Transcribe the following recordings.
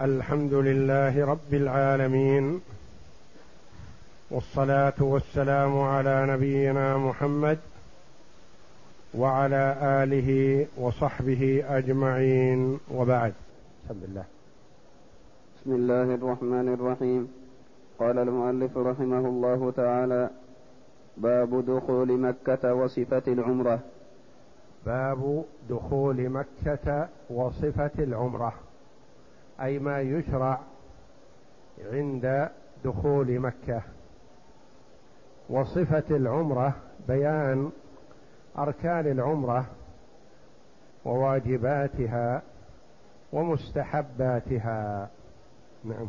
الحمد لله رب العالمين والصلاة والسلام على نبينا محمد وعلى آله وصحبه أجمعين. وبعد. بسم الله بسم الله الرحمن الرحيم. قال المؤلف رحمه الله تعالى باب دخول مكة وصفة العمرة. باب دخول مكة وصفة العمرة. أي ما يشرع عند دخول مكة. وصفة العمرة بيان أركان العمرة وواجباتها ومستحباتها. نعم.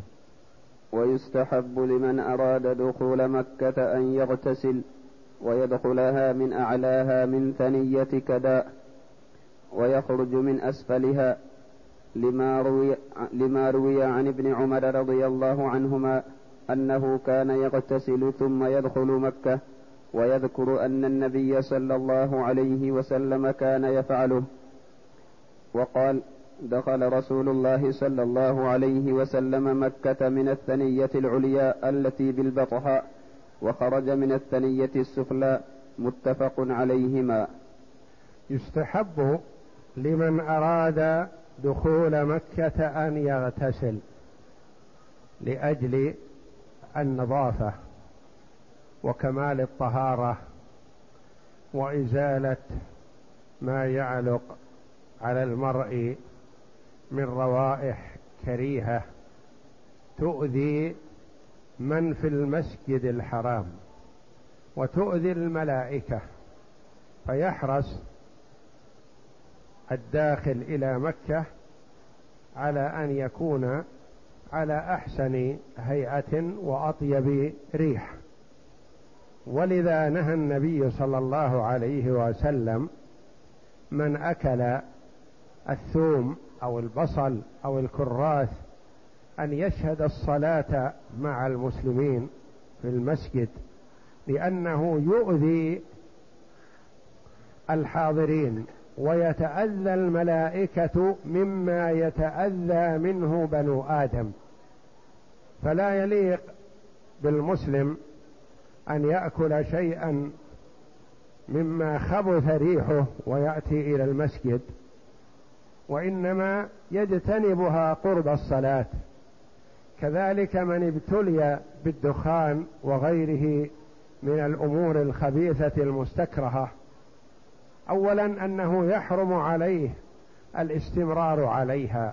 ويستحب لمن أراد دخول مكة أن يغتسل ويدخلها من أعلاها من ثنيه كداء ويخرج من أسفلها لما روي, لما روي عن ابن عمر رضي الله عنهما أنه كان يغتسل ثم يدخل مكة ويذكر أن النبي صلى الله عليه وسلم كان يفعله. وقال دخل رسول الله صلى الله عليه وسلم مكة من الثنية العليا التي بالبطحاء وخرج من الثنية السفلى متفق عليهما. يستحب لمن أراد دخول مكة أن يغتسل لأجل النظافة وكمال الطهارة وإزالة ما يعلق على المرء من روائح كريهة تؤذي من في المسجد الحرام وتؤذي الملائكة فيحرص الداخل إلى مكة على أن يكون على أحسن هيئة وأطيب ريح. ولذا نهى النبي صلى الله عليه وسلم من أكل الثوم أو البصل أو الكراث أن يشهد الصلاة مع المسلمين في المسجد لأنه يؤذي الحاضرين. ويتأذى الملائكة مما يتأذى منه بنو آدم. فلا يليق بالمسلم أن يأكل شيئا مما خبث ريحه ويأتي إلى المسجد وإنما يجتنبها قرب الصلاة. كذلك من ابتلي بالدخان وغيره من الأمور الخبيثة المستكرهة. اولا أنه يحرم عليه الاستمرار عليها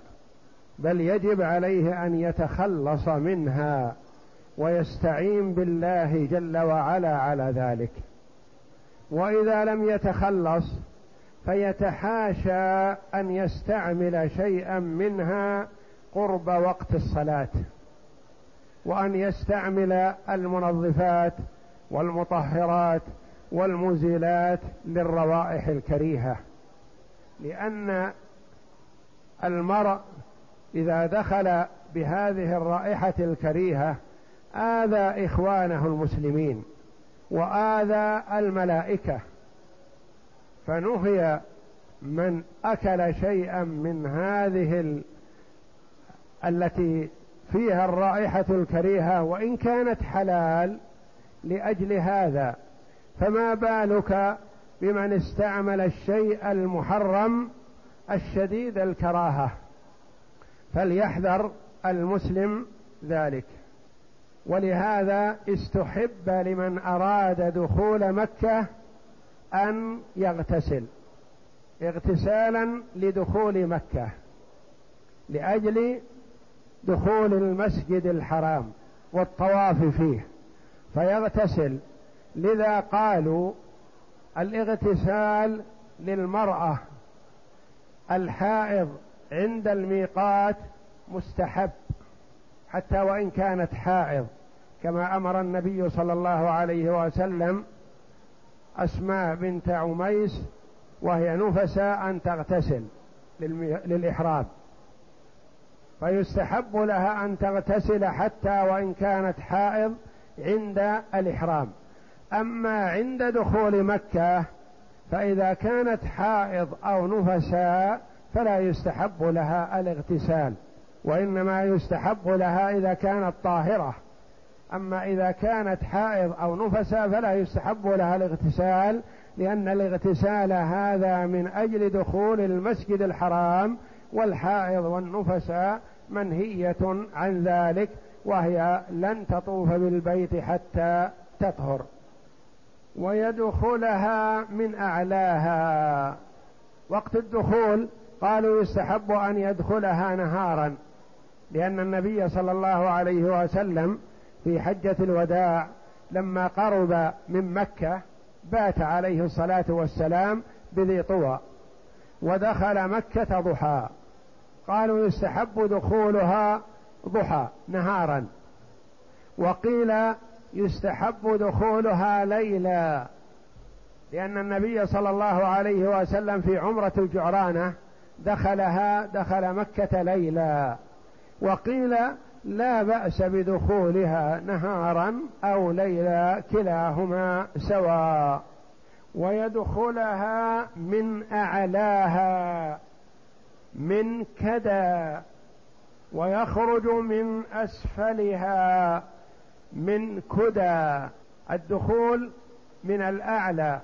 بل يجب عليه أن يتخلص منها ويستعين بالله جل وعلا على ذلك. وإذا لم يتخلص فيتحاشى أن يستعمل شيئا منها قرب وقت الصلاة وأن يستعمل المنظفات والمطهرات والمزيلات للروائح الكريهة لأن المرء إذا دخل بهذه الرائحة الكريهة آذى إخوانه المسلمين وآذى الملائكة فنهي من أكل شيئا من هذه ال... التي فيها الرائحة الكريهة وإن كانت حلال لأجل هذا. فما بالك بمن استعمل الشيء المحرم الشديد الكراهة؟ فليحذر المسلم ذلك. ولهذا استحب لمن أراد دخول مكة أن يغتسل اغتسالا لدخول مكة لأجل دخول المسجد الحرام والطواف فيه فيغتسل لذا قالوا الاغتسال للمرأة الحائض عند الميقات مستحب حتى وإن كانت حائض. كما أمر النبي صلى الله عليه وسلم أسماء بنت عميس وهي نفساء أن تغتسل للإحرام. فيستحب لها أن تغتسل حتى وإن كانت حائض عند الإحرام. أما عند دخول مكة فإذا كانت حائض أو نفساء فلا يستحب لها الاغتسال وإنما يستحب لها إذا كانت طاهرة. أما إذا كانت حائض أو نفسا فلا يستحب لها الاغتسال لأن الاغتسال هذا من أجل دخول المسجد الحرام والحائض والنفساء منهية عن ذلك وهي لن تطوف بالبيت حتى تطهر. ويدخلها من أعلاها. وقت الدخول قالوا يستحب أن يدخلها نهارا لأن النبي صلى الله عليه وسلم في حجة الوداع لما قرب من مكة بات عليه الصلاة والسلام بذي طوى ودخل مكة ضحى. قالوا يستحب دخولها ضحى نهارا. وقيل يستحب دخولها ليلا لأن النبي صلى الله عليه وسلم في عمرة الجعرانة دخلها دخل مكة ليلا. وقيل لا بأس بدخولها نهارا أو ليلا كلاهما سواء ويدخلها من أعلاها من كدى ويخرج من أسفلها. من كدى الدخول من الأعلى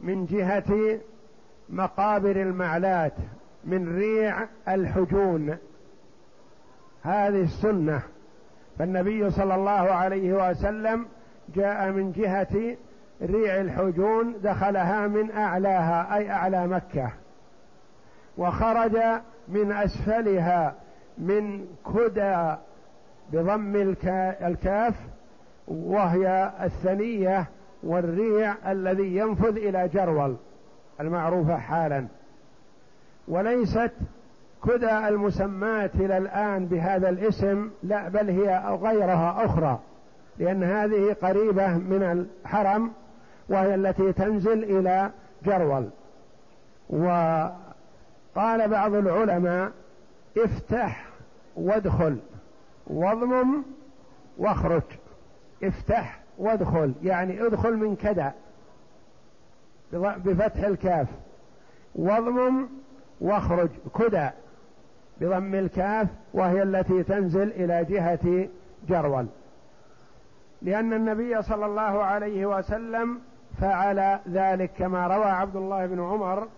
من جهة مقابر المعلات من ريع الحجون. هذه السنة. فالنبي صلى الله عليه وسلم جاء من جهة ريع الحجون دخلها من أعلاها أي أعلى مكة. وخرج من أسفلها من كدى بضم الكاف وهي الثنية والريع الذي ينفذ إلى جرول المعروفة حالا. وليست كدى المسمات إلى الآن بهذا الاسم لا بل هي غيرها أخرى لأن هذه قريبة من الحرم وهي التي تنزل إلى جرول. وقال بعض العلماء افتح وادخل. واضمم واخرج. افتح وادخل يعني ادخل من كذا بفتح الكاف. واضمم واخرج كدى بضم الكاف وهي التي تنزل إلى جهة جرول. لأن النبي صلى الله عليه وسلم فعل ذلك كما روى عبد الله بن عمر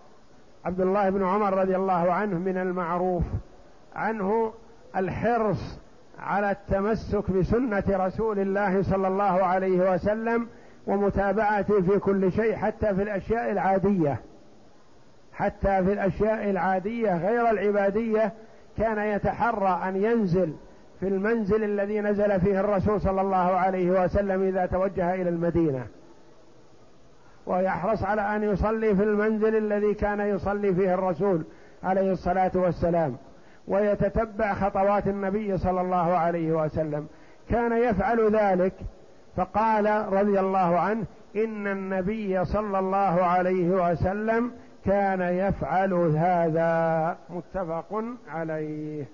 عبد الله بن عمر رضي الله عنه من المعروف عنه الحرص على التمسك بسنة رسول الله صلى الله عليه وسلم ومتابعته في كل شيء حتى في الأشياء العادية. حتى في الأشياء العادية غير العبادية كان يتحرى أن ينزل في المنزل الذي نزل فيه الرسول صلى الله عليه وسلم إذا توجه إلى المدينة. ويحرص على أن يصلي في المنزل الذي كان يصلي فيه الرسول عليه الصلاة والسلام. ويتتبع خطوات النبي صلى الله عليه وسلم. كان يفعل ذلك فقال رضي الله عنه إن النبي صلى الله عليه وسلم كان يفعل هذا. متفق عليه.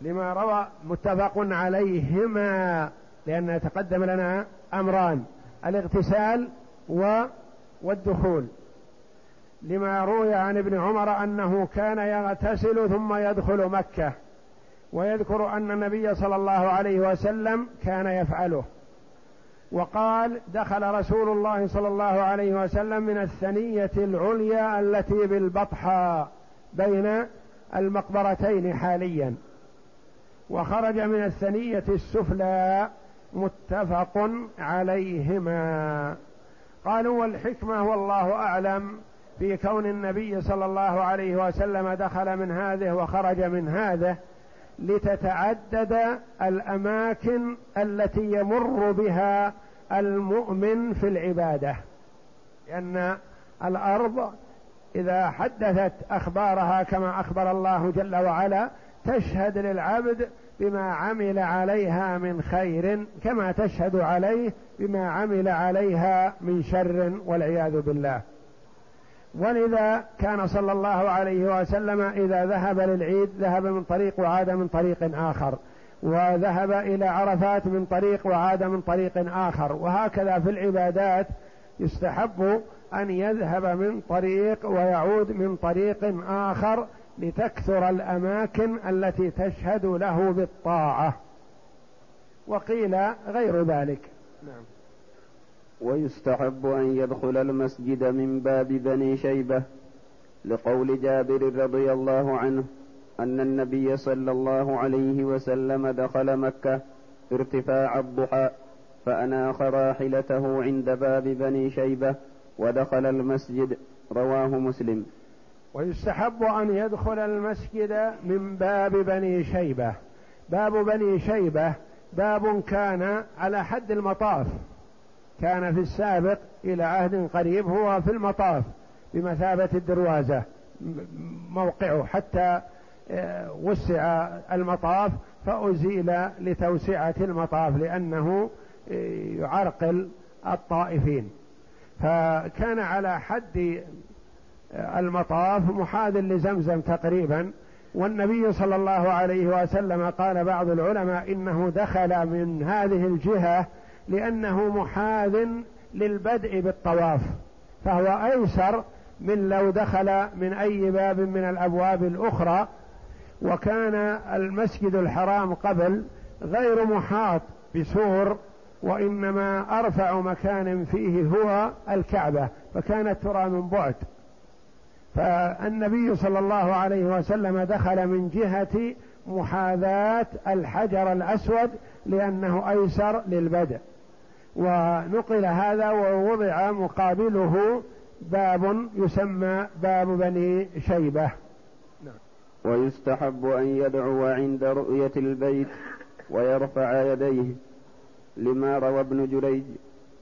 لما روى متفق عليهما لأن يتقدم لنا أمران الاغتسال والدخول. لما روي عن ابن عمر أنه كان يغتسل ثم يدخل مكة ويذكر أن النبي صلى الله عليه وسلم كان يفعله. وقال دخل رسول الله صلى الله عليه وسلم من الثنية العليا التي بالبطحاء بين المقبرتين حاليا. وخرج من الثنية السفلى متفق عليهما. قالوا والحكمة والله أعلم. في كون النبي صلى الله عليه وسلم دخل من هذه وخرج من هذه لتتعدد الأماكن التي يمر بها المؤمن في العبادة. لأن الأرض إذا حدثت أخبارها كما أخبر الله جل وعلا تشهد للعبد بما عمل عليها من خير كما تشهد عليه بما عمل عليها من شر والعياذ بالله. ولذا كان صلى الله عليه وسلم إذا ذهب للعيد ذهب من طريق وعاد من طريق آخر. وذهب إلى عرفات من طريق وعاد من طريق آخر. وهكذا في العبادات يستحب أن يذهب من طريق ويعود من طريق آخر لتكثر الأماكن التي تشهد له بالطاعة. وقيل غير ذلك. نعم. ويستحب أن يدخل المسجد من باب بني شيبة لقول جابر رضي الله عنه أن النبي صلى الله عليه وسلم دخل مكة ارتفاع الضحى فأناخ راحلته عند باب بني شيبة ودخل المسجد. رواه مسلم. ويستحب أن يدخل المسجد من باب بني شيبة. باب بني شيبة باب كان على حد المطاف. كان في السابق إلى عهد قريب هو في المطاف بمثابة الدروازة موقعه حتى آه، وسع المطاف فأزيل لتوسعة المطاف لأنه آه، يعرقل الطائفين. فكان على حد آه، المطاف محاذ لزمزم تقريبا والنبي صلى الله عليه وسلم قال بعض العلماء إنه دخل من هذه الجهة لأنه محاذ للبدء بالطواف فهو أيسر من لو دخل من أي باب من الأبواب الأخرى وكان المسجد الحرام قبل غير محاط بسور وإنما أرفع مكان فيه هو الكعبة فكانت ترى من بعد. فالنبي صلى الله عليه وسلم دخل من جهة محاذاة الحجر الأسود لأنه أيسر للبدء. ونقل هذا ووضع مقابله باب يسمى باب بني شيبة. ويستحب أن يدعو عند رؤية البيت ويرفع يديه لما روى ابن جريج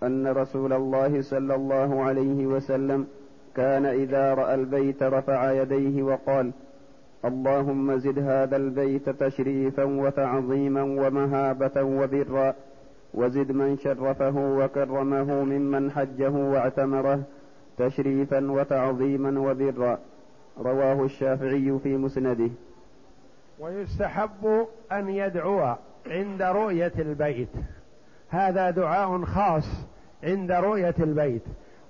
أن رسول الله صلى الله عليه وسلم كان إذا رأى البيت رفع يديه وقال اللهم زد هذا البيت تشريفا وتعظيما ومهابة وبرا وزد من شرفه وكرمه ممن حجه واعتمره تشريفا وتعظيما وبرا. رواه الشافعي في مسنده. ويستحب أن يدعو عند رؤية البيت. هذا دعاء خاص عند رؤية البيت.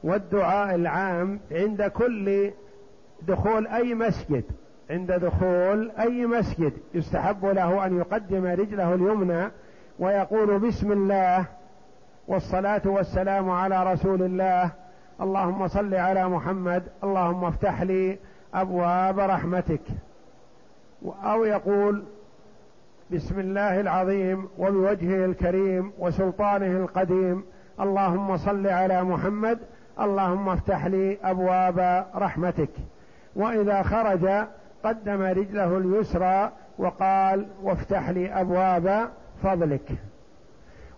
والدعاء العام عند كل دخول أي مسجد. عند دخول أي مسجد يستحب له أن يقدم رجله اليمنى ويقول بسم الله والصلاة والسلام على رسول الله. اللهم صل على محمد. اللهم افتح لي أبواب رحمتك. أو يقول بسم الله العظيم وبوجهه الكريم وسلطانه القديم. اللهم صل على محمد. اللهم افتح لي أبواب رحمتك. وإذا خرج قدم رجله اليسرى وقال وافتح لي أبواب فضلك.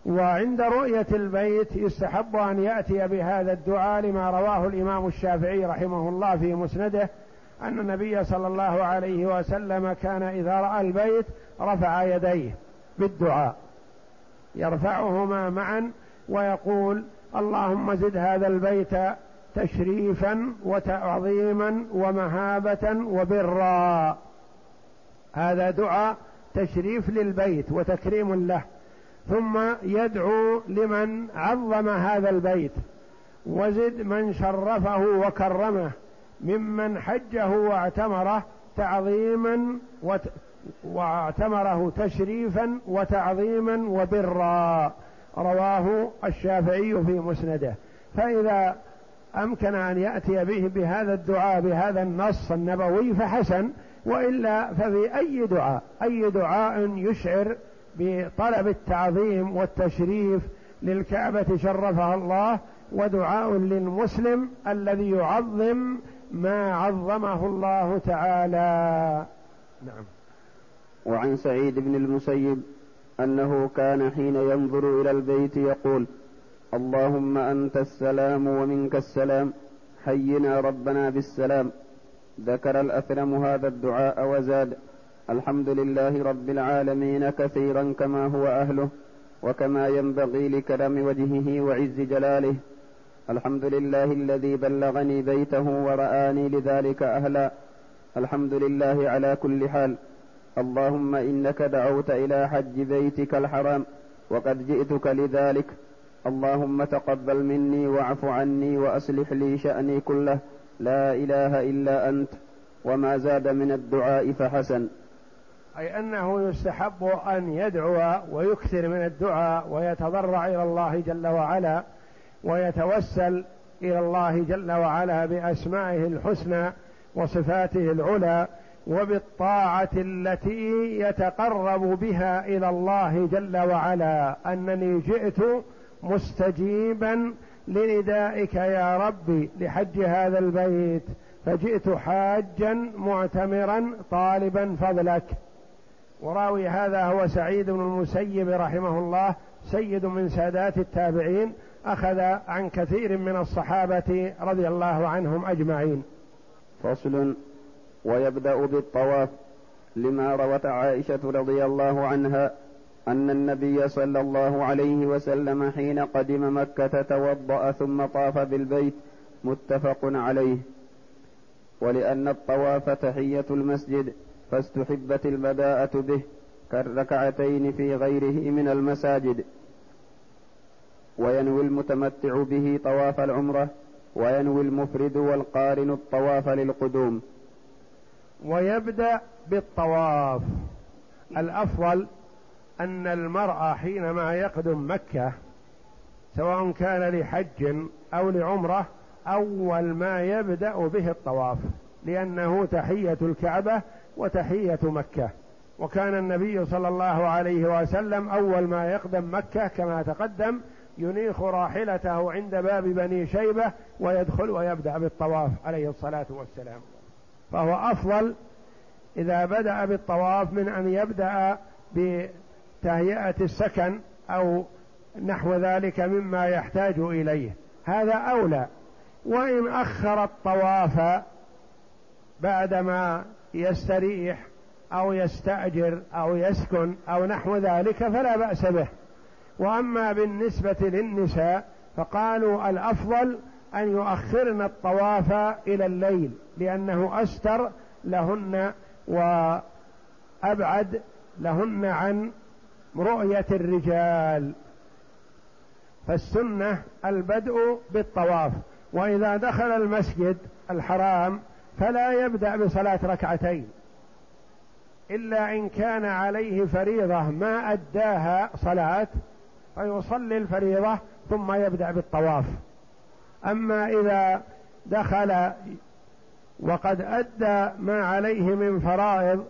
وعند رؤية البيت يستحب أن يأتي بهذا الدعاء لما رواه الإمام الشافعي رحمه الله في مسنده أن النبي صلى الله عليه وسلم كان إذا رأى البيت رفع يديه بالدعاء. يرفعهما معا ويقول اللهم زد هذا البيت تشريفا وتعظيما ومهابة وبرا هذا دعاء تشريف للبيت وتكريم له ثم يدعو لمن عظم هذا البيت وزد من شرفه وكرمه ممن حجه واعتمره تعظيما وت... واعتمره تشريفا وتعظيما وبرا. رواه الشافعي في مسنده. فإذا أمكن أن يأتي به بهذا الدعاء بهذا النص النبوي فحسن وإلا ففي أي دعاء أي دعاء يشعر بطلب التعظيم والتشريف للكعبة شرفها الله ودعاء للمسلم الذي يعظم ما عظمه الله تعالى. نعم. وعن سعيد بن المسيب أنه كان حين ينظر إلى البيت يقول اللهم أنت السلام ومنك السلام حينا ربنا بالسلام. ذكر الاثرم هذا الدعاء وزاد الحمد لله رب العالمين كثيرا كما هو أهله وكما ينبغي لكرم وجهه وعز جلاله. الحمد لله الذي بلغني بيته ورآني لذلك أهلا. الحمد لله على كل حال. اللهم إنك دعوت إلى حج بيتك الحرام وقد جئتك لذلك. اللهم تقبل مني واعف عني وأصلح لي شأني كله. لا إله إلا أنت وما زاد من الدعاء فحسن. أي أنه يستحب أن يدعو ويكثر من الدعاء ويتضرع إلى الله جل وعلا ويتوسل إلى الله جل وعلا بأسمائه الحسنى وصفاته العلى وبالطاعة التي يتقرب بها إلى الله جل وعلا. أنني جئت مستجيبا لندائك يا ربي لحج هذا البيت فجئت حاجا معتمرا طالبا فضلك. وراوي هذا هو سعيد بن المسيب رحمه الله سيد من سادات التابعين أخذ عن كثير من الصحابة رضي الله عنهم أجمعين. فصل ويبدأ بالطواف لما روت عائشة رضي الله عنها أن النبي صلى الله عليه وسلم حين قدم مكة توضأ ثم طاف بالبيت متفق عليه. ولأن الطواف تحية المسجد فاستحبت البداءة به كالركعتين في غيره من المساجد. وينوي المتمتع به طواف العمرة وينوي المفرد والقارن الطواف للقدوم. ويبدأ بالطواف. الأفضل أن المرأة حينما يقدم مكة سواء كان لحج أو لعمرة أول ما يبدأ به الطواف لأنه تحية الكعبة وتحية مكة. وكان النبي صلى الله عليه وسلم أول ما يقدم مكة كما تقدم ينيخ راحلته عند باب بني شيبة ويدخل ويبدأ بالطواف عليه الصلاة والسلام. فهو أفضل إذا بدأ بالطواف من أن يبدأ بتهيئة السكن أو نحو ذلك مما يحتاج إليه. هذا أولى. وإن أخر الطواف بعدما يستريح أو يستأجر أو يسكن أو نحو ذلك فلا بأس به. وأما بالنسبة للنساء فقالوا الأفضل أن يؤخرن الطواف إلى الليل لأنه أستر لهن وأبعد لهن عن رؤية الرجال. فالسنة البدء بالطواف. وإذا دخل المسجد الحرام فلا يبدأ بصلاة ركعتين. إلا إن كان عليه فريضة ما أداها صلاة فيصلي الفريضة ثم يبدأ بالطواف. أما إذا دخل وقد أدى ما عليه من فرائض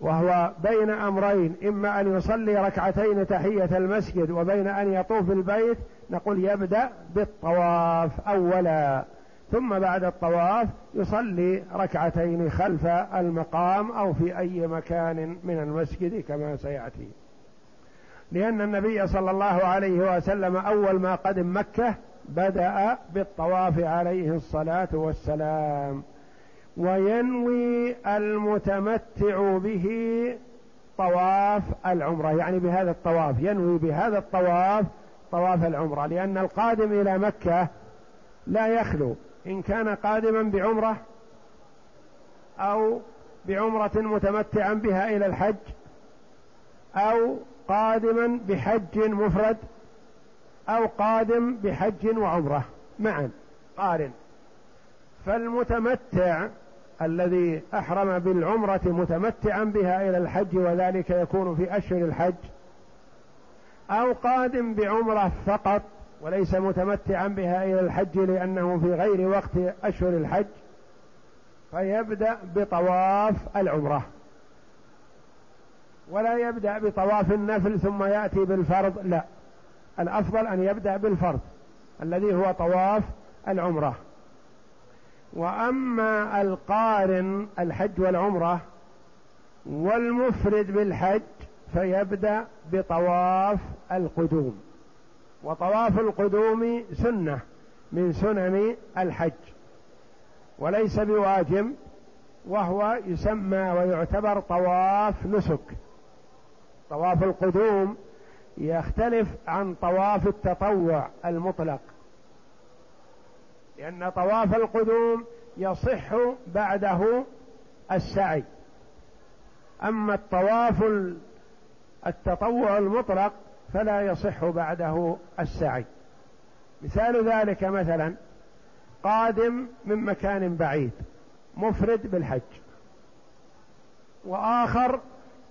وهو بين أمرين إما أن يصلي ركعتين تحية المسجد وبين أن يطوف البيت نقول يبدأ بالطواف أولا. ثم بعد الطواف يصلي ركعتين خلف المقام أو في أي مكان من المسجد كما سيأتي. لأن النبي صلى الله عليه وسلم أول ما قدم مكة بدأ بالطواف عليه الصلاة والسلام. وينوي المتمتع به طواف العمرة يعني بهذا الطواف ينوي بهذا الطواف طواف العمرة لأن القادم إلى مكة لا يخلو. إن كان قادما بعمرة أو بعمرة متمتعا بها إلى الحج أو قادما بحج مفرد أو قادم بحج وعمرة معا قارن. فالمتمتع الذي أحرم بالعمرة متمتعا بها إلى الحج وذلك يكون في أشهر الحج أو قادم بعمرة فقط وليس متمتعا بها إلى الحج لأنه في غير وقت أشهر الحج فيبدأ بطواف العمرة. ولا يبدأ بطواف النفل ثم يأتي بالفرض لا الأفضل أن يبدأ بالفرض الذي هو طواف العمرة. وأما القارن الحج والعمرة والمفرد بالحج فيبدأ بطواف القدوم. وطواف القدوم سنة من سنن الحج. وليس بواجب وهو يسمى ويعتبر طواف نسك. طواف القدوم يختلف عن طواف التطوع المطلق. لأن طواف القدوم يصح بعده السعي. أما الطواف التطوع المطلق فلا يصح بعده السعي. مثال ذلك مثلا قادم من مكان بعيد مفرد بالحج. وآخر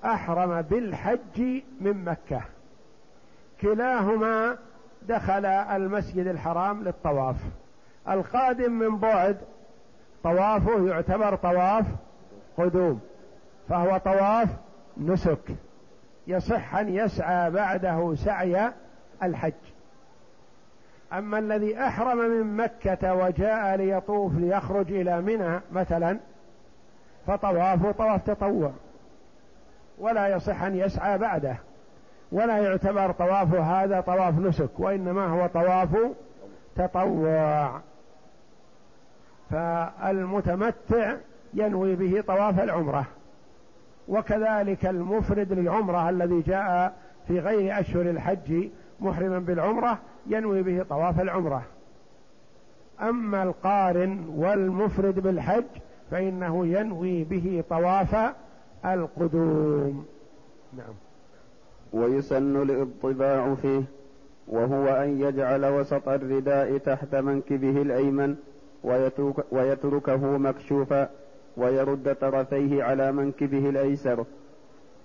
أحرم بالحج من مكة. كلاهما دخل المسجد الحرام للطواف. القادم من بعد. طوافه يعتبر طواف قدوم. فهو طواف نسك. يصح أن يسعى بعده سعي الحج. أما الذي أحرم من مكة وجاء ليطوف ليخرج إلى منى مثلا فطوافه طواف تطوع. ولا يصح أن يسعى بعده. ولا يعتبر طواف هذا طواف نسك وإنما هو طواف تطوع. فالمتمتع ينوي به طواف العمرة. وكذلك المفرد للعمرة الذي جاء في غير أشهر الحج محرما بالعمرة ينوي به طواف العمرة. أما القارن والمفرد بالحج فإنه ينوي به طواف القدوم. نعم. ويسن الاضطباع فيه وهو أن يجعل وسط الرداء تحت منكبه الأيمن ويتركه مكشوفا ويرد طرفيه على منكبه الأيسر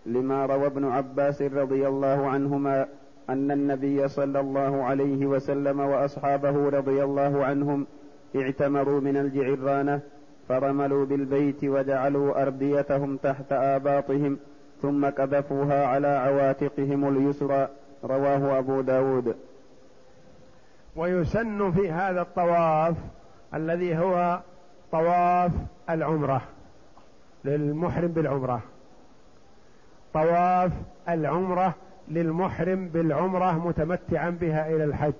لما روى ابن عباس رضي الله عنهما أن النبي صلى الله عليه وسلم وأصحابه رضي الله عنهم اعتمروا من الجعرانة فرملوا بالبيت وجعلوا أرديتهم تحت آباطهم ثم كذفوها على عواتقهم اليسرى رواه أبو داود. ويسن في هذا الطواف الذي هو طواف العمرة للمحرم بالعمرة. طواف العمرة للمحرم بالعمرة متمتعا بها إلى الحج.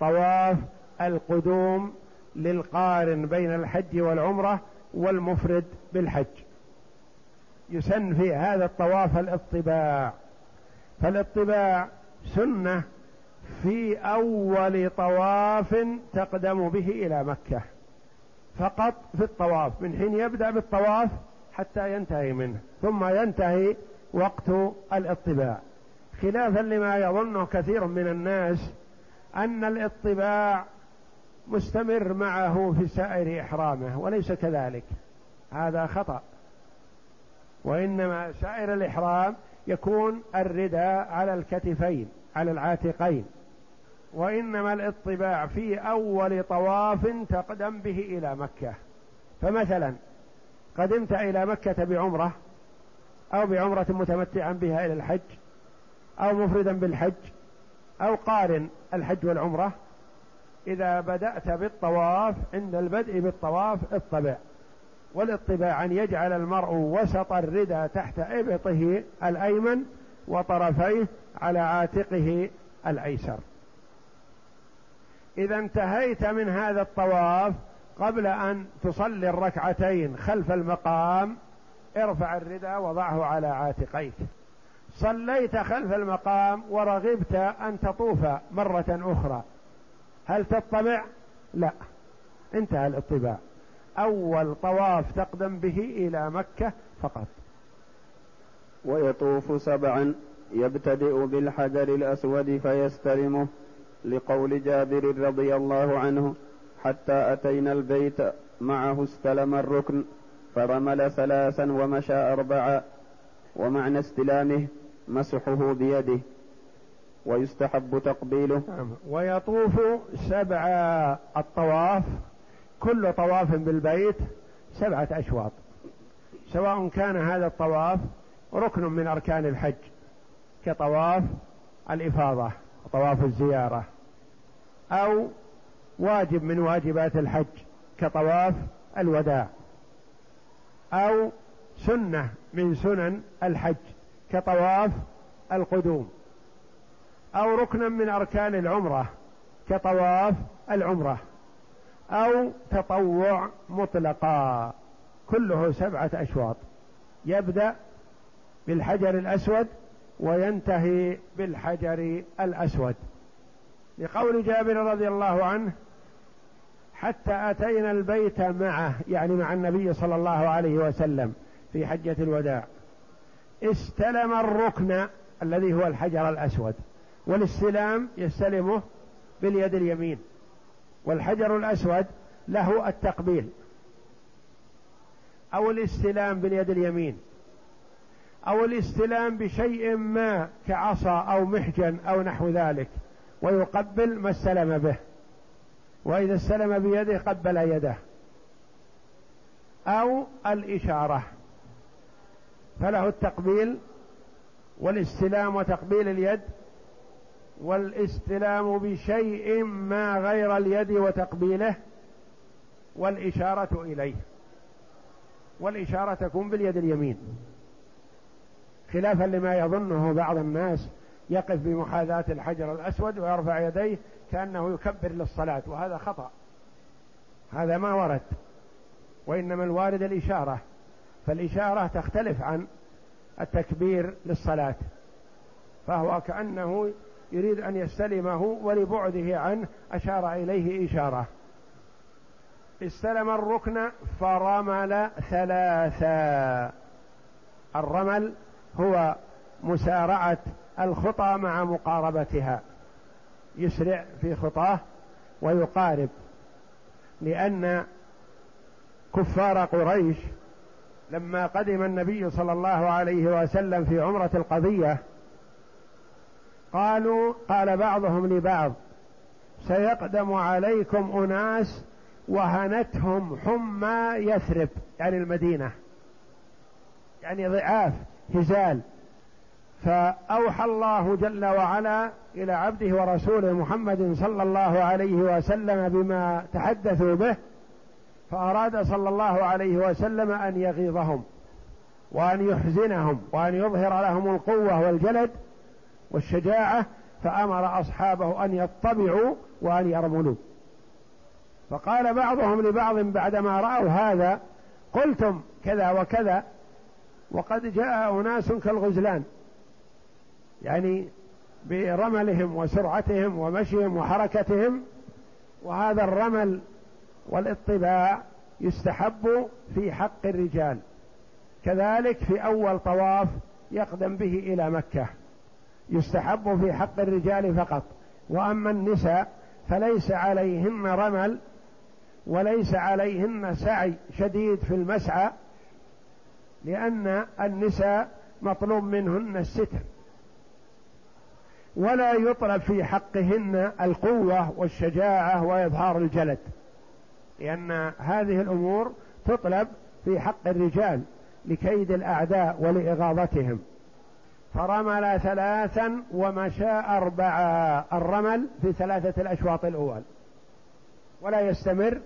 طواف القدوم للقارن بين الحج والعمرة والمفرد بالحج. يسن في هذا الطواف الاطباع. فالاطباع سنة في أول طواف تقدم به إلى مكة. فقط في الطواف من حين يبدأ بالطواف حتى ينتهي منه ثم ينتهي وقت الاطباع. خلافا لما يظنه كثير من الناس أن الاطباع مستمر معه في سائر إحرامه وليس كذلك. هذا خطأ. وإنما سائر الإحرام يكون الرداء على الكتفين على العاتقين. وإنما الاطباع في أول طواف تقدم به إلى مكة. فمثلا قدمت إلى مكة بعمرة أو بعمرة متمتعا بها إلى الحج أو مفردا بالحج أو قارن الحج والعمرة. إذا بدأت بالطواف عند البدء بالطواف اطبع. والاطباع أن يجعل المرء وسط الردى تحت إبطه الأيمن وطرفيه على عاتقه الأيسر. إذا انتهيت من هذا الطواف قبل أن تصلي الركعتين خلف المقام ارفع الردى وضعه على عاتقيك. صليت خلف المقام ورغبت أن تطوف مرة أخرى. هل تطبع؟ لا. انتهى الاطباع. أول طواف تقدم به إلى مكة فقط. ويطوف سبعا يبتدئ بالحجر الأسود فيستلمه. لقول جابر رضي الله عنه حتى أتينا البيت معه استلم الركن فرمل ثلاثا ومشى أربعا ومعنى استلامه مسحه بيده ويستحب تقبيله. نعم. ويطوف سبع الطواف كل طواف بالبيت سبعة أشواط. سواء كان هذا الطواف ركن من أركان الحج كطواف الإفاضة وطواف الزيارة. أو واجب من واجبات الحج كطواف الوداع أو سنة من سنن الحج كطواف القدوم أو ركنا من أركان العمرة كطواف العمرة أو تطوع مطلقا كله سبعة أشواط يبدأ بالحجر الأسود وينتهي بالحجر الأسود. لقول جابر رضي الله عنه حتى أتينا البيت معه يعني مع النبي صلى الله عليه وسلم في حجة الوداع. استلم الركن الذي هو الحجر الأسود والاستلام يستلمه باليد اليمين والحجر الأسود له التقبيل. أو الاستلام باليد اليمين أو الاستلام بشيء ما كعصا أو محجن أو نحو ذلك. ويقبل ما استلم به. وإذا استلم بيده قبل يده. أو الإشارة. فله التقبيل والاستلام وتقبيل اليد والاستلام بشيء ما غير اليد وتقبيله والإشارة إليه. والإشارة تكون باليد اليمين. خلافا لما يظنه بعض الناس يقف بمحاذاة الحجر الأسود ويرفع يديه كأنه يكبر للصلاة وهذا خطأ. هذا ما ورد وإنما الوارد الإشارة. فالإشارة تختلف عن التكبير للصلاة فهو كأنه يريد أن يستلمه ولبعده عنه أشار إليه إشارة. استلم الركن فرمل ثلاثا. الرمل هو مسارعة الخطى مع مقاربتها. يسرع في خطاه ويقارب لأن كفار قريش لما قدم النبي صلى الله عليه وسلم في عمرة القضية قالوا قال بعضهم لبعض سيقدم عليكم أناس وهنتهم حمى يثرب. يعني المدينة. يعني ضعاف هزال. فأوحى الله جل وعلا إلى عبده ورسوله محمد صلى الله عليه وسلم بما تحدثوا به فأراد صلى الله عليه وسلم أن يغيظهم وأن يحزنهم وأن يظهر لهم القوة والجلد والشجاعة فأمر أصحابه أن يطبعوا وأن يرملوا. فقال بعضهم لبعض بعدما رأوا هذا قلتم كذا وكذا وقد جاء أناس كالغزلان. يعني برملهم وسرعتهم ومشيهم وحركتهم وهذا الرمل والاطباع يستحب في حق الرجال. كذلك في أول طواف يقدم به إلى مكة. يستحب في حق الرجال فقط. وأما النساء فليس عليهن رمل وليس عليهن سعي شديد في المسعى لأن النساء مطلوب منهن الستر. ولا يطلب في حقهن القوة والشجاعة وإظهار الجلد. لأن هذه الأمور تطلب في حق الرجال لكيد الأعداء ولإغاظتهم. فرمل ثلاثا ومشى أربعا الرمل في ثلاثة الأشواط الأول. ولا يستمر.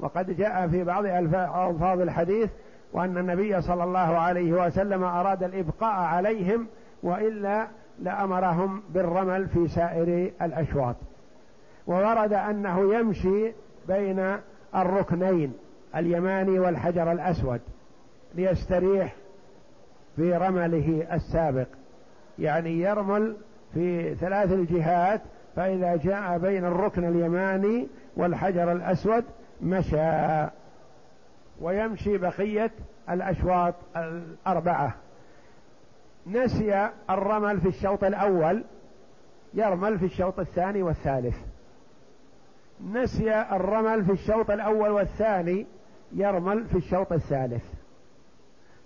وقد جاء في بعض ألفاظ الحديث وأن النبي صلى الله عليه وسلم أراد الإبقاء عليهم وإلا لأمرهم بالرمل في سائر الأشواط. وورد أنه يمشي بين الركنين اليماني والحجر الأسود ليستريح في رمله السابق. يعني يرمل في ثلاث الجهات فإذا جاء بين الركن اليماني والحجر الأسود مشى ويمشي بقية الأشواط الأربعة. نسي الرمل في الشوط الأول يرمل في الشوط الثاني والثالث. نسي الرمل في الشوط الأول والثاني يرمل في الشوط الثالث.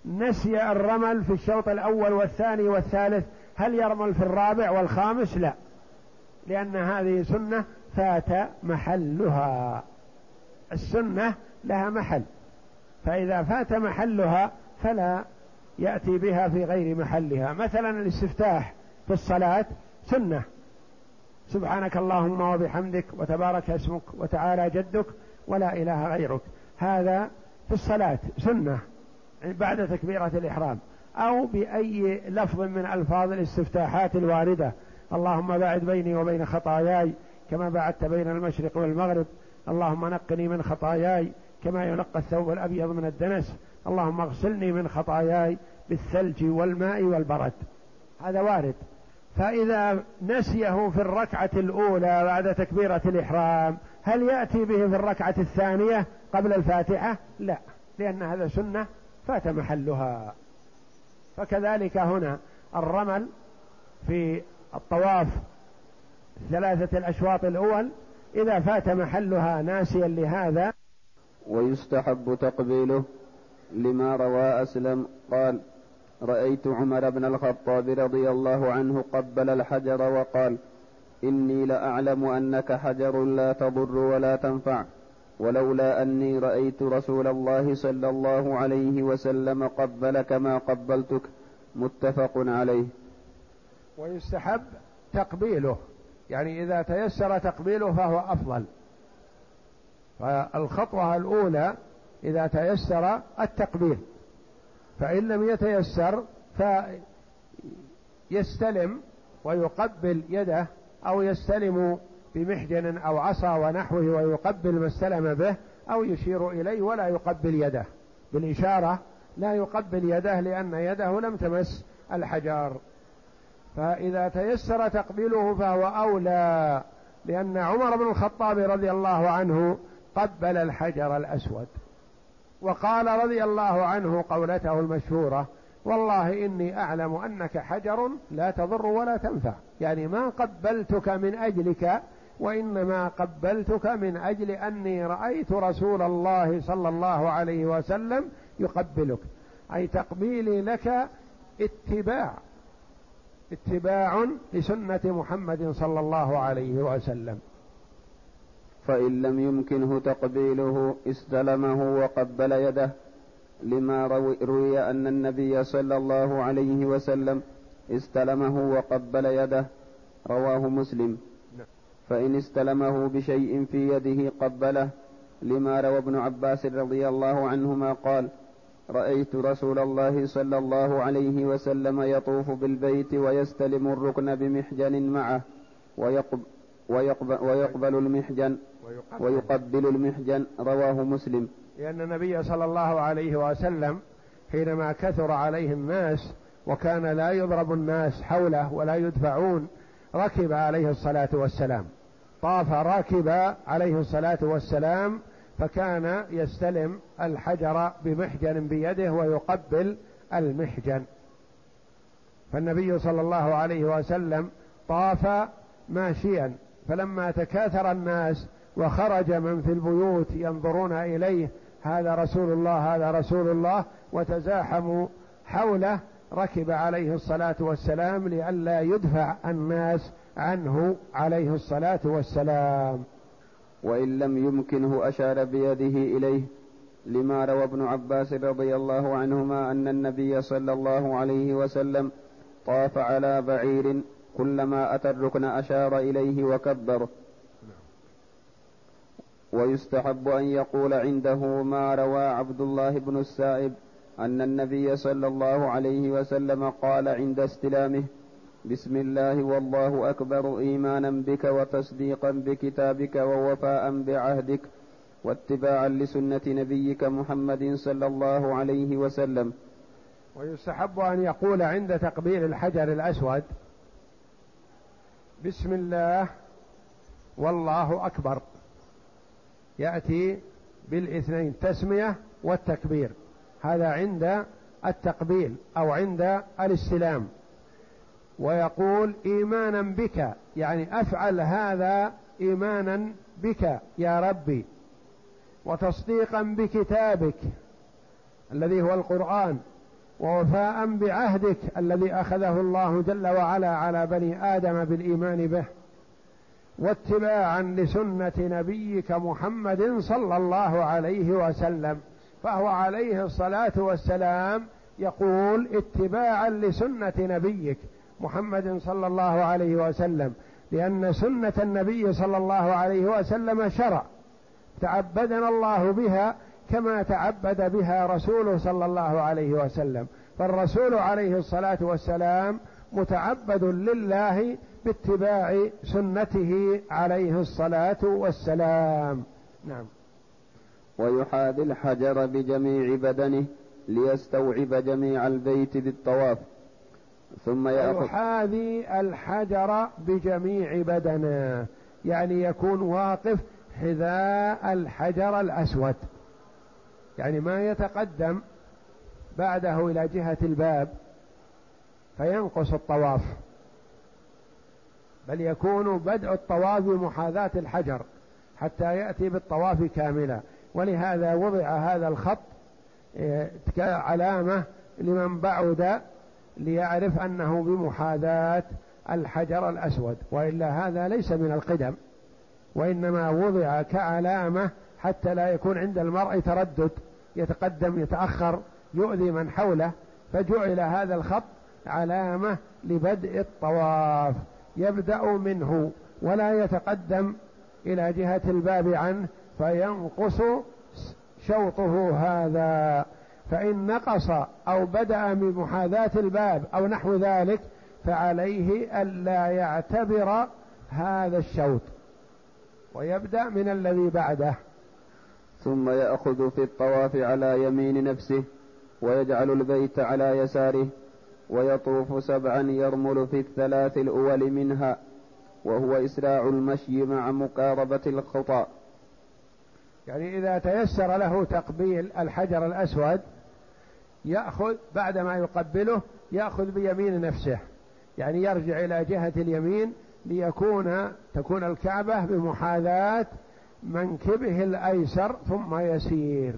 نسي الرمل في الشوط الأول والثاني والثالث هل يرمل في الرابع والخامس؟ لا. لأن هذه سنة فات محلها. السنة لها محل. فإذا فات محلها فلا يأتي بها في غير محلها. مثلا الاستفتاح في الصلاة سنة. سبحانك اللهم وبحمدك وتبارك اسمك وتعالى جدك ولا إله غيرك. هذا في الصلاة سنة بعد تكبيرة الإحرام. أو بأي لفظ من ألفاظ الاستفتاحات الواردة. اللهم باعد بيني وبين خطاياي كما بعدت بين المشرق والمغرب. اللهم نقني من خطاياي كما ينقى الثوب الأبيض من الدنس. اللهم اغسلني من خطاياي بالثلج والماء والبرد. هذا وارد. فإذا نسيه في الركعة الأولى بعد تكبيرة الإحرام هل يأتي به في الركعة الثانية قبل الفاتحة؟ لا. لأن هذا سنة فات محلها. فكذلك هنا الرمل في الطواف ثلاثة الأشواط الأول إذا فات محلها ناسيا لهذا ويستحب تقبيله لما روى أسلم. قال رأيت عمر بن الخطاب رضي الله عنه قبل الحجر وقال إني لأعلم أنك حجر لا تضر ولا تنفع ولولا أني رأيت رسول الله صلى الله عليه وسلم قبلك ما قبلتك. متفق عليه. ويستحب تقبيله يعني إذا تيسر تقبيله فهو أفضل. فالخطوة الأولى إذا تيسر التقبيل. فإن لم يتيسر فيستلم ويقبل يده أو يستلم بمحجن أو عصا ونحوه ويقبل ما استلم به أو يشير إليه ولا يقبل يده. بالإشارة لا يقبل يده لأن يده لم تمس الحجار فإذا تيسر تقبيله فهو أولى لأن عمر بن الخطاب رضي الله عنه قبل الحجر الأسود. وقال رضي الله عنه قولته المشهورة والله إني أعلم أنك حجر لا تضر ولا تنفع. يعني ما قبلتك من أجلك وإنما قبلتك من أجل أني رأيت رسول الله صلى الله عليه وسلم يقبلك. أي تقبيلي لك اتباع اتباع لسنة محمد صلى الله عليه وسلم. فإن لم يمكنه تقبيله استلمه وقبل يده لما روي أن النبي صلى الله عليه وسلم استلمه وقبل يده رواه مسلم نعم. فإن استلمه بشيء في يده قبله لما روى ابن عباس رضي الله عنهما قال رأيت رسول الله صلى الله عليه وسلم يطوف بالبيت ويستلم الركن بمحجن معه ويقب ويقبل, ويقبل المحجن ويقبل. المحجن رواه مسلم. لأن النبي صلى الله عليه وسلم حينما كثر عليه الناس وكان لا يضرب الناس حوله ولا يدفعون ركب عليه الصلاة والسلام. طاف راكب عليه الصلاة والسلام فكان يستلم الحجر بمحجن بيده ويقبل المحجن. فالنبي صلى الله عليه وسلم طاف ماشيا. فلما تكاثر الناس وخرج من في البيوت ينظرون إليه هذا رسول الله هذا رسول الله وتزاحموا حوله ركب عليه الصلاة والسلام لئلا يدفع الناس عنه عليه الصلاة والسلام. وإن لم يمكنه أشار بيده إليه لما روى ابن عباس رضي الله عنهما أن النبي صلى الله عليه وسلم طاف على بعير كلما أتى الركن أشار إليه وكبر ويستحب أن يقول عنده ما روى عبد الله بن السائب أن النبي صلى الله عليه وسلم قال عند استلامه بسم الله والله أكبر إيمانا بك وتصديقا بكتابك ووفاء بعهدك واتباعا لسنة نبيك محمد صلى الله عليه وسلم. ويستحب أن يقول عند تقبيل الحجر الأسود بسم الله والله أكبر. يأتي بالاثنين تسمية والتكبير. هذا عند التقبيل أو عند الاستلام. ويقول إيمانا بك يعني أفعل هذا إيمانا بك يا ربي. وتصديقا بكتابك الذي هو القرآن ووفاء بعهدك الذي أخذه الله جل وعلا على بني آدم بالإيمان به. واتباعا لسنة نبيك محمد صلى الله عليه وسلم فهو عليه الصلاة والسلام يقول اتباعا لسنة نبيك محمد صلى الله عليه وسلم لأن سنة النبي صلى الله عليه وسلم شرع تعبدنا الله بها كما تعبد بها رسوله صلى الله عليه وسلم فالرسول عليه الصلاة والسلام متعبد لله باتباع سنته عليه الصلاة والسلام. نعم. ويحاذي الحجر بجميع بدنه ليستوعب جميع البيت بالطواف. ثم يأخذ يحاذي الحجر بجميع بدنه. يعني يكون واقف حذاء الحجر الأسود. يعني ما يتقدم بعده إلى جهة الباب فينقص الطواف. بل يكون بدء الطواف بمحاذاة الحجر حتى يأتي بالطواف كاملا. ولهذا وضع هذا الخط علامة لمن بعد ليعرف أنه بمحاذاة الحجر الأسود. وإلا هذا ليس من القدم وإنما وضع كعلامة حتى لا يكون عند المرء تردد يتقدم يتأخر يؤذي من حوله. فجعل هذا الخط علامة لبدء الطواف. يبدأ منه ولا يتقدم إلى جهة الباب عنه فينقص شوطه هذا. فإن نقص أو بدأ بمحاذاة الباب أو نحو ذلك فعليه ألا يعتبر هذا الشوط. ويبدأ من الذي بعده. ثم يأخذ في الطواف على يمين نفسه ويجعل البيت على يساره. ويطوف سبعا يرمل في الثلاث الأول منها وهو إسراع المشي مع مقاربة الخطى يعني إذا تيسر له تقبيل الحجر الأسود يأخذ بعدما يقبله يأخذ بيمين نفسه. يعني يرجع إلى جهة اليمين ليكون تكون الكعبة بمحاذاة منكبه الأيسر ثم يسير.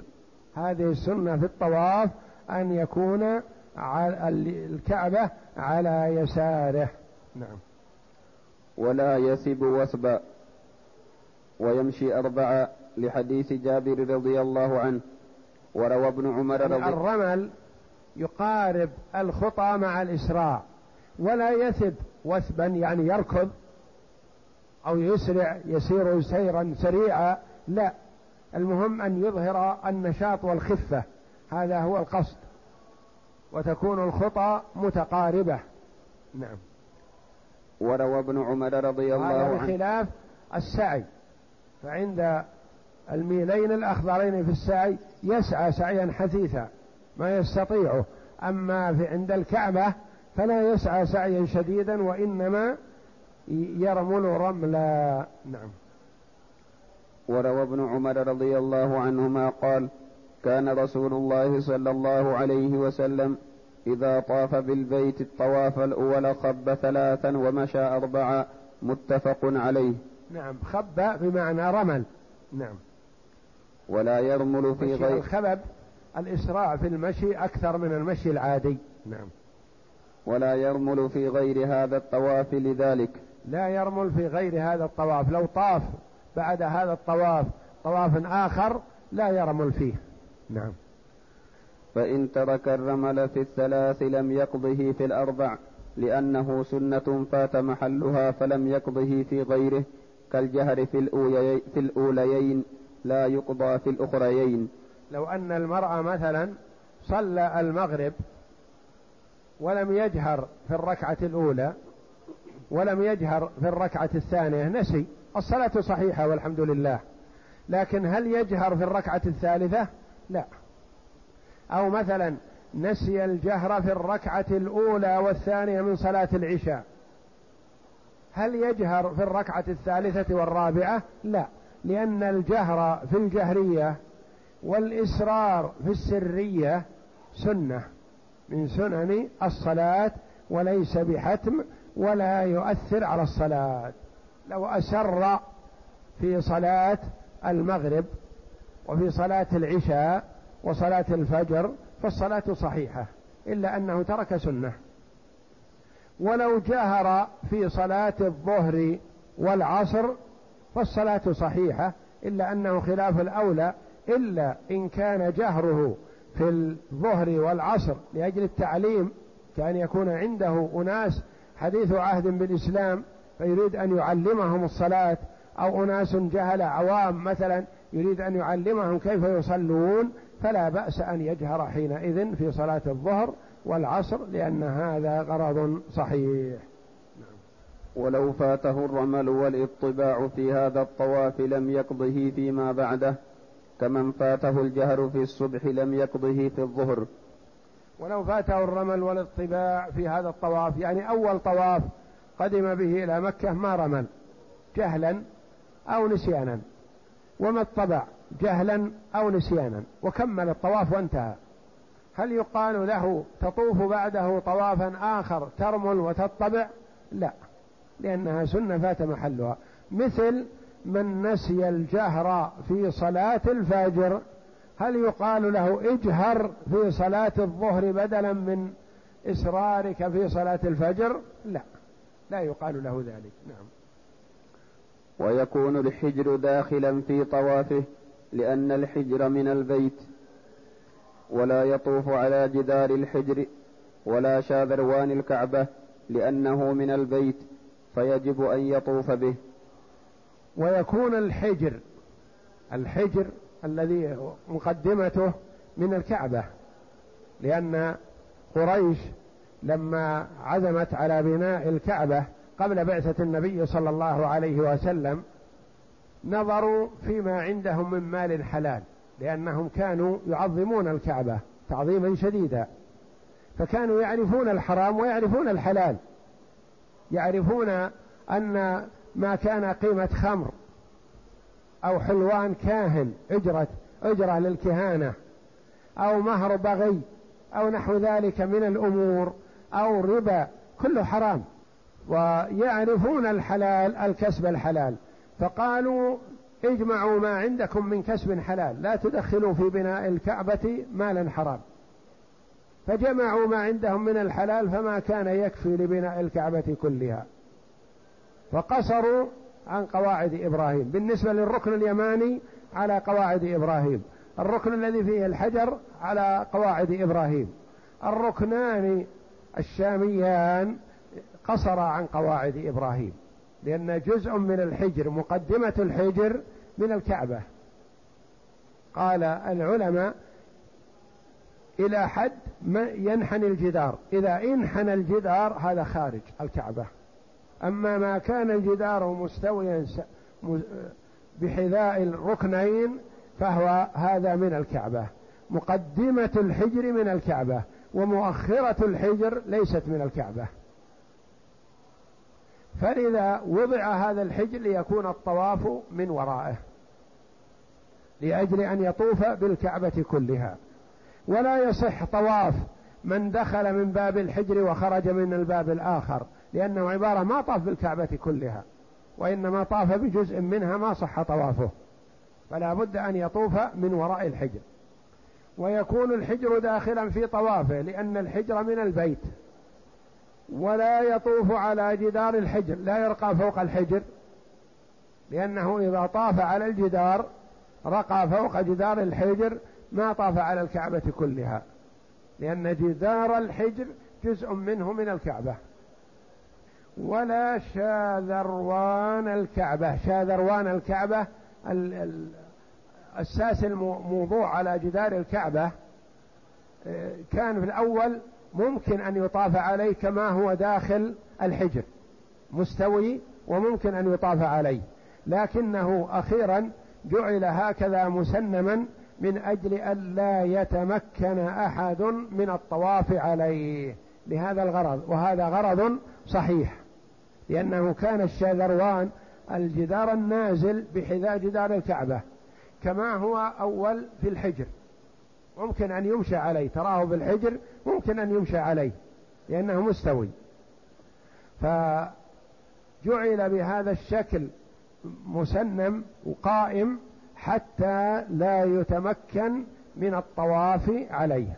هذه السنة في الطواف أن يكون الكعبة على يساره. نعم. ولا يسب وثبا ويمشي أربعة لحديث جابر رضي الله عنه وروى ابن عمر رضي يعني الرمل يقارب الخطى مع الإسراع ولا يثب وثبا يعني يركض أو يسرع يسير سيرا سريعا لا. المهم أن يظهر النشاط والخفة هذا هو القصد. وتكون الخطى متقاربة. نعم. وروى ابن عمر رضي الله عنه. بخلاف السعي. فعند الميلين الأخضرين في السعي يسعى سعيا حثيثا ما يستطيعه. أما في عند الكعبة فلا يسعى سعيا شديدا وإنما يرمل رملا. نعم. وروى ابن عمر رضي الله عنهما قال كان رسول الله صلى الله عليه وسلم إذا طاف بالبيت الطواف الأول خب ثلاثا ومشى أربعا متفق عليه. نعم خب بمعنى رمل. نعم. ولا يرمل في غير الخبب الإسراع في المشي أكثر من المشي العادي. نعم. ولا يرمل في غير هذا الطواف لذلك. لا يرمل في غير هذا الطواف. لو طاف بعد هذا الطواف طواف آخر لا يرمل فيه. نعم. فإن ترك الرمل في الثلاث لم يقضه في الأربع لأنه سنة فات محلها فلم يقضه في غيره كالجهر في, في الأوليين لا يقضى في الأخريين. لو أن المرأة مثلا صلى المغرب ولم يجهر في الركعة الأولى ولم يجهر في الركعة الثانية نسي. الصلاة صحيحة والحمد لله. لكن هل يجهر في الركعة الثالثة؟ لا. أو مثلا نسي الجهر في الركعة الأولى والثانية من صلاة العشاء. هل يجهر في الركعة الثالثة والرابعة؟ لا لأن الجهر في الجهرية والإسرار في السرية سنة من سنن الصلاة وليس بحتم ولا يؤثر على الصلاة. لو أسر في صلاة المغرب وفي صلاة العشاء وصلاة الفجر فالصلاة صحيحة إلا أنه ترك سنة. ولو جهر في صلاة الظهر والعصر فالصلاة صحيحة إلا أنه خلاف الأولى إلا إن كان جهره في الظهر والعصر لأجل التعليم كأن يكون عنده أناس حديث عهد بالإسلام فيريد أن يعلمهم الصلاة أو أناس جهل عوام مثلا يريد أن يعلمهم كيف يصلون فلا بأس أن يجهر حينئذ في صلاة الظهر والعصر لأن هذا غرض صحيح. ولو فاته الرمل والإطباع في هذا الطواف لم يقضه فيما بعده كمن فاته الجهر في الصبح لم يقضه في الظهر. ولو فاته الرمل والإطباع في هذا الطواف يعني أول طواف قدم به إلى مكة ما رمل جهلا أو نسيانا وما الطبع جهلا أو نسيانا وكمل الطواف وانتهى. هل يقال له تطوف بعده طوافا آخر ترمل وتطبع؟ لا لأنها سنة فات محلها. مثل من نسي الجهر في صلاة الفجر هل يقال له اجهر في صلاة الظهر بدلا من إسرارك في صلاة الفجر؟ لا لا يقال له ذلك. نعم. ويكون الحجر داخلا في طوافه لأن الحجر من البيت ولا يطوف على جدار الحجر ولا شاذروان الكعبة لأنه من البيت فيجب أن يطوف به. ويكون الحجر الحجر الذي مقدمته من الكعبة لأن قريش لما عزمت على بناء الكعبة قبل بعثة النبي صلى الله عليه وسلم نظروا فيما عندهم من مال حلال لأنهم كانوا يعظمون الكعبة تعظيما شديدا. فكانوا يعرفون الحرام ويعرفون الحلال. يعرفون أن ما كان قيمة خمر أو حلوان كاهن أجرة أجرة للكهانة أو مهر بغي أو نحو ذلك من الأمور أو ربا كله حرام. ويعرفون الحلال الكسب الحلال. فقالوا اجمعوا ما عندكم من كسب حلال لا تدخلوا في بناء الكعبة مالا حرام. فجمعوا ما عندهم من الحلال فما كان يكفي لبناء الكعبة كلها. فقصروا عن قواعد إبراهيم. بالنسبة للركن اليماني على قواعد إبراهيم. الركن الذي فيه الحجر على قواعد إبراهيم. الركنان الشاميان قصر عن قواعد إبراهيم. لأن جزء من الحجر مقدمة الحجر من الكعبة. قال العلماء إلى حد ما ينحني الجدار. إذا انحنى الجدار هذا خارج الكعبة. أما ما كان الجدار مستويا بحذاء الركنين فهو هذا من الكعبة. مقدمة الحجر من الكعبة ومؤخرة الحجر ليست من الكعبة. فلذا وضع هذا الحجر ليكون الطواف من ورائه لأجل أن يطوف بالكعبة كلها. ولا يصح طواف من دخل من باب الحجر وخرج من الباب الآخر لأنه عبارة ما طاف بالكعبة كلها وإنما طاف بجزء منها ما صح طوافه. فلا بد أن يطوف من وراء الحجر. ويكون الحجر داخلا في طوافه لأن الحجر من البيت. ولا يطوف على جدار الحجر لا يرقى فوق الحجر لأنه إذا طاف على الجدار رقى فوق جدار الحجر ما طاف على الكعبة كلها لأن جدار الحجر جزء منه من الكعبة. ولا شاذروان الكعبة شاذروان الكعبة الساس الموضوع على جدار الكعبة آه، كان في الأول ممكن أن يطاف عليه كما هو داخل الحجر مستوي وممكن أن يطاف عليه. لكنه أخيرا جعل هكذا مسنما من أجل أن لا يتمكن أحد من الطواف عليه. لهذا الغرض وهذا غرض صحيح لأنه كان الشاذروان الجدار النازل بحذاء جدار الكعبة كما هو أول في الحجر. ممكن أن يمشى عليه. تراه بالحجر ممكن أن يمشى عليه لأنه مستوي. فجعل بهذا الشكل مسنم وقائم حتى لا يتمكن من الطواف عليه.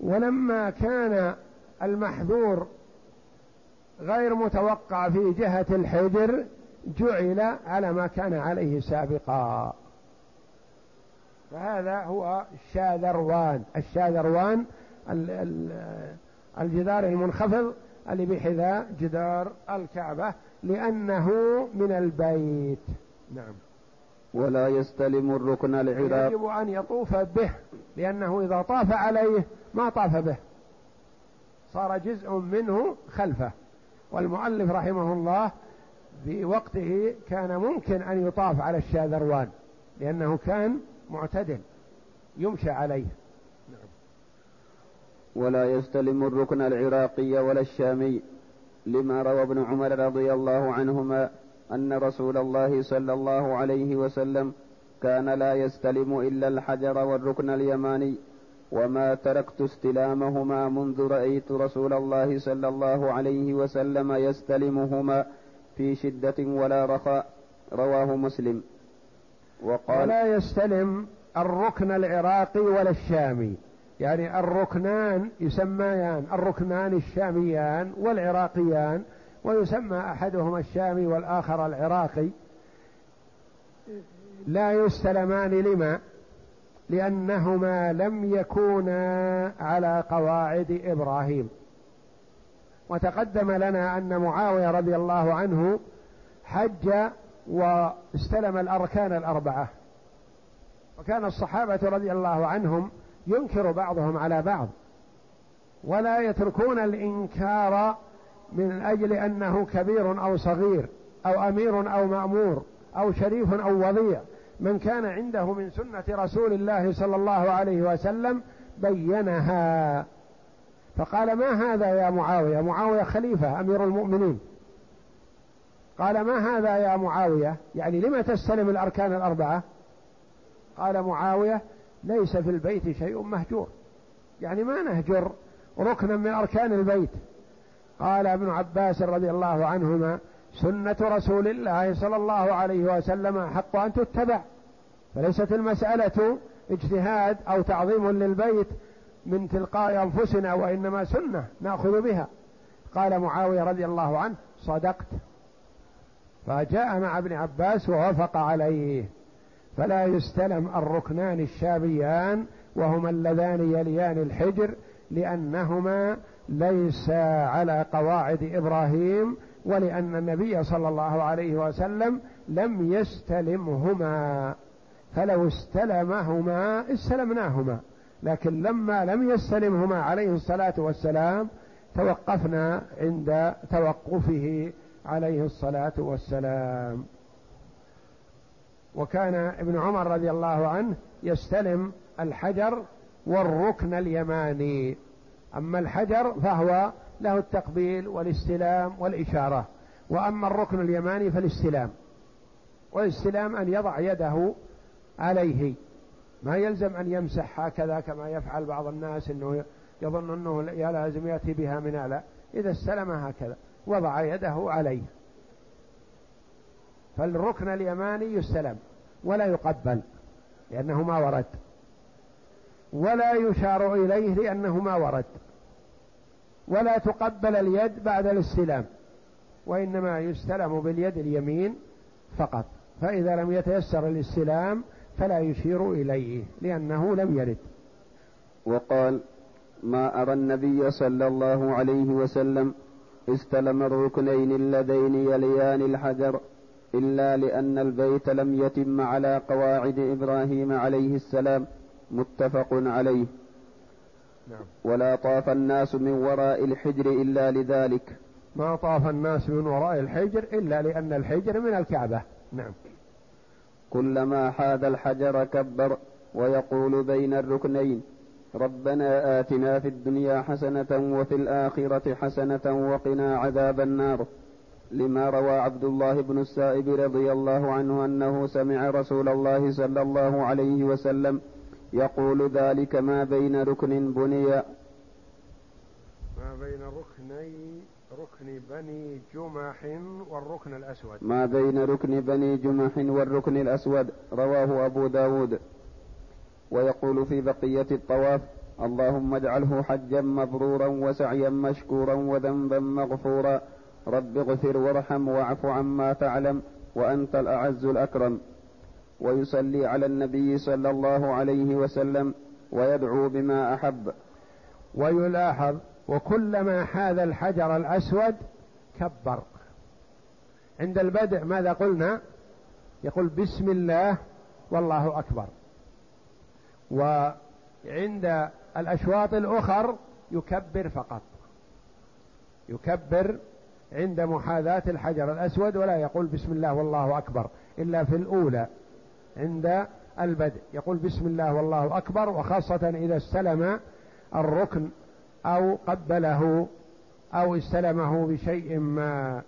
ولما كان المحذور غير متوقع في جهة الحجر جعل على ما كان عليه سابقا. فهذا هو الشاذروان. الشاذروان الجدار المنخفض اللي بحذاء جدار الكعبة لأنه من البيت. نعم. ولا يستلم الركن العراق. يجب أن يطوف به لأنه إذا طاف عليه ما طاف به. صار جزء منه خلفه. والمؤلف رحمه الله في وقته كان ممكن أن يطاف على الشاذروان لأنه كان معتدل يمشى عليه نعم. ولا يستلم الركن العراقي ولا الشامي لما روى ابن عمر رضي الله عنهما أن رسول الله صلى الله عليه وسلم كان لا يستلم إلا الحجر والركن اليماني وما تركت استلامهما منذ رأيت رسول الله صلى الله عليه وسلم يستلمهما في شدة ولا رخاء رواه مسلم وقال ولا يستلم الركن العراقي ولا الشامي. يعني الركنان يسميان الركنان الشاميان والعراقيان ويسمى أحدهما الشامي والآخر العراقي. لا يستلمان لما؟ لأنهما لم يكونا على قواعد إبراهيم. وتقدم لنا أن معاوية رضي الله عنه حج واستلم الأركان الأربعة. وكان الصحابة رضي الله عنهم ينكر بعضهم على بعض. ولا يتركون الإنكار من أجل أنه كبير أو صغير أو أمير أو مأمور أو شريف أو وضيع. من كان عنده من سنة رسول الله صلى الله عليه وسلم بينها. فقال ما هذا يا معاوية؟ معاوية خليفة أمير المؤمنين. قال ما هذا يا معاوية؟ يعني لما تستلم الأركان الأربعة؟ قال معاوية ليس في البيت شيء مهجور. يعني ما نهجر ركنا من أركان البيت. قال ابن عباس رضي الله عنهما سنة رسول الله صلى الله عليه وسلم حق أن تتبع. فليست المسألة اجتهاد أو تعظيم للبيت من تلقاء أنفسنا وإنما سنة نأخذ بها. قال معاوية رضي الله عنه صدقت. فجاء مع ابن عباس ووافق عليه. فلا يستلم الركنان الشابيان وهما اللذان يليان الحجر لأنهما ليس على قواعد إبراهيم ولأن النبي صلى الله عليه وسلم لم يستلمهما. فلو استلمهما استلمناهما لكن لما لم يستلمهما عليه الصلاة والسلام توقفنا عند توقفه. عليه الصلاة والسلام. وكان ابن عمر رضي الله عنه يستلم الحجر والركن اليماني. أما الحجر فهو له التقبيل والاستلام والإشارة. وأما الركن اليماني فالاستلام. والاستلام أن يضع يده عليه. ما يلزم أن يمسح هكذا كما يفعل بعض الناس إنه يظن أنه لازم يأتي بها من أعلى. إذا استلم هكذا. وضع يده عليه. فالركن اليماني يستلم ولا يقبل لأنه ما ورد. ولا يشار إليه لأنه ما ورد. ولا تقبل اليد بعد الاستلام وإنما يستلم باليد اليمين فقط. فإذا لم يتيسر الاستلام فلا يشير إليه لأنه لم يرد. وقال ما أرى النبي صلى الله عليه وسلم استلم الركنين اللذين يليان الحجر إلا لأن البيت لم يتم على قواعد إبراهيم عليه السلام متفق عليه. نعم. ولا طاف الناس من وراء الحجر إلا لذلك. ما طاف الناس من وراء الحجر إلا لأن الحجر من الكعبة. نعم. كلما حاذ الحجر كبر ويقول بين الركنين ربنا آتنا في الدنيا حسنة وفي الآخرة حسنة وقنا عذاب النار. لما روى عبد الله بن السائب رضي الله عنه أنه سمع رسول الله صلى الله عليه وسلم يقول ذلك ما بين ركن بني ما بين ركني ركن بني جمح والركن الأسود. ما بين ركن بني جمح والركن الأسود. رواه أبو داود. ويقول في بقية الطواف اللهم اجعله حجا مبرورا وسعيا مشكورا وذنبا مغفورا. رب اغفر وارحم واعف عما تعلم وأنت الأعز الأكرم. ويصلي على النبي صلى الله عليه وسلم ويدعو بما أحب. ويلاحظ وكلما حاذ الحجر الأسود كبر. عند البدء ماذا قلنا؟ يقول بسم الله والله أكبر. وعند الأشواط الأخر يكبر فقط. يكبر عند محاذاة الحجر الأسود ولا يقول بسم الله والله أكبر إلا في الأولى عند البدء. يقول بسم الله والله أكبر وخاصة إذا استلم الركن أو قبله أو استلمه بشيء ما.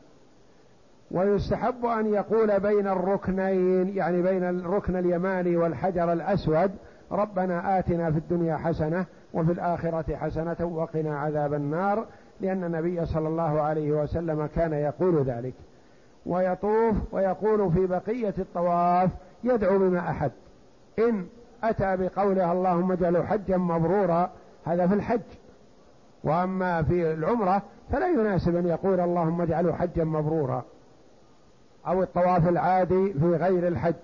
ويستحب أن يقول بين الركنين يعني بين الركن اليماني والحجر الأسود ربنا آتنا في الدنيا حسنة وفي الآخرة حسنة وقنا عذاب النار لأن النبي صلى الله عليه وسلم كان يقول ذلك. ويطوف ويقول في بقية الطواف يدعو بما أحب. إن أتى بقوله اللهم اجعله حجا مبرورا هذا في الحج. وأما في العمرة فلا يناسب أن يقول اللهم اجعله حجا مبرورا. أو الطواف العادي في غير الحج.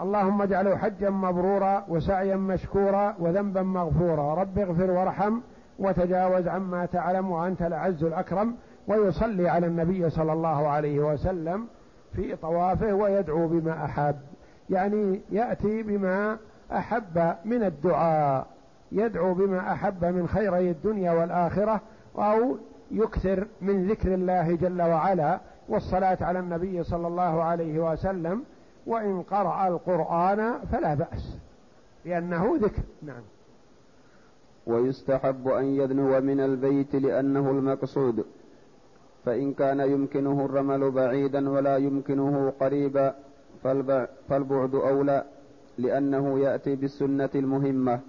اللهم اجعله حجا مبرورا وسعيا مشكورا وذنبا مغفورا. رب اغفر وارحم وتجاوز عما تعلم وأنت الأعز الأكرم. ويصلي على النبي صلى الله عليه وسلم في طوافه ويدعو بما أحب. يعني يأتي بما أحب من الدعاء يدعو بما أحب من خيري الدنيا والآخرة أو يكثر من ذكر الله جل وعلا والصلاة على النبي صلى الله عليه وسلم. وإن قرأ القرآن فلا بأس لأنه ذكر. نعم. ويستحب أن يدنو من البيت لأنه المقصود فإن كان يمكنه الرمل بعيدا ولا يمكنه قريبا فالبعد أولى لأنه يأتي بالسنة المهمة.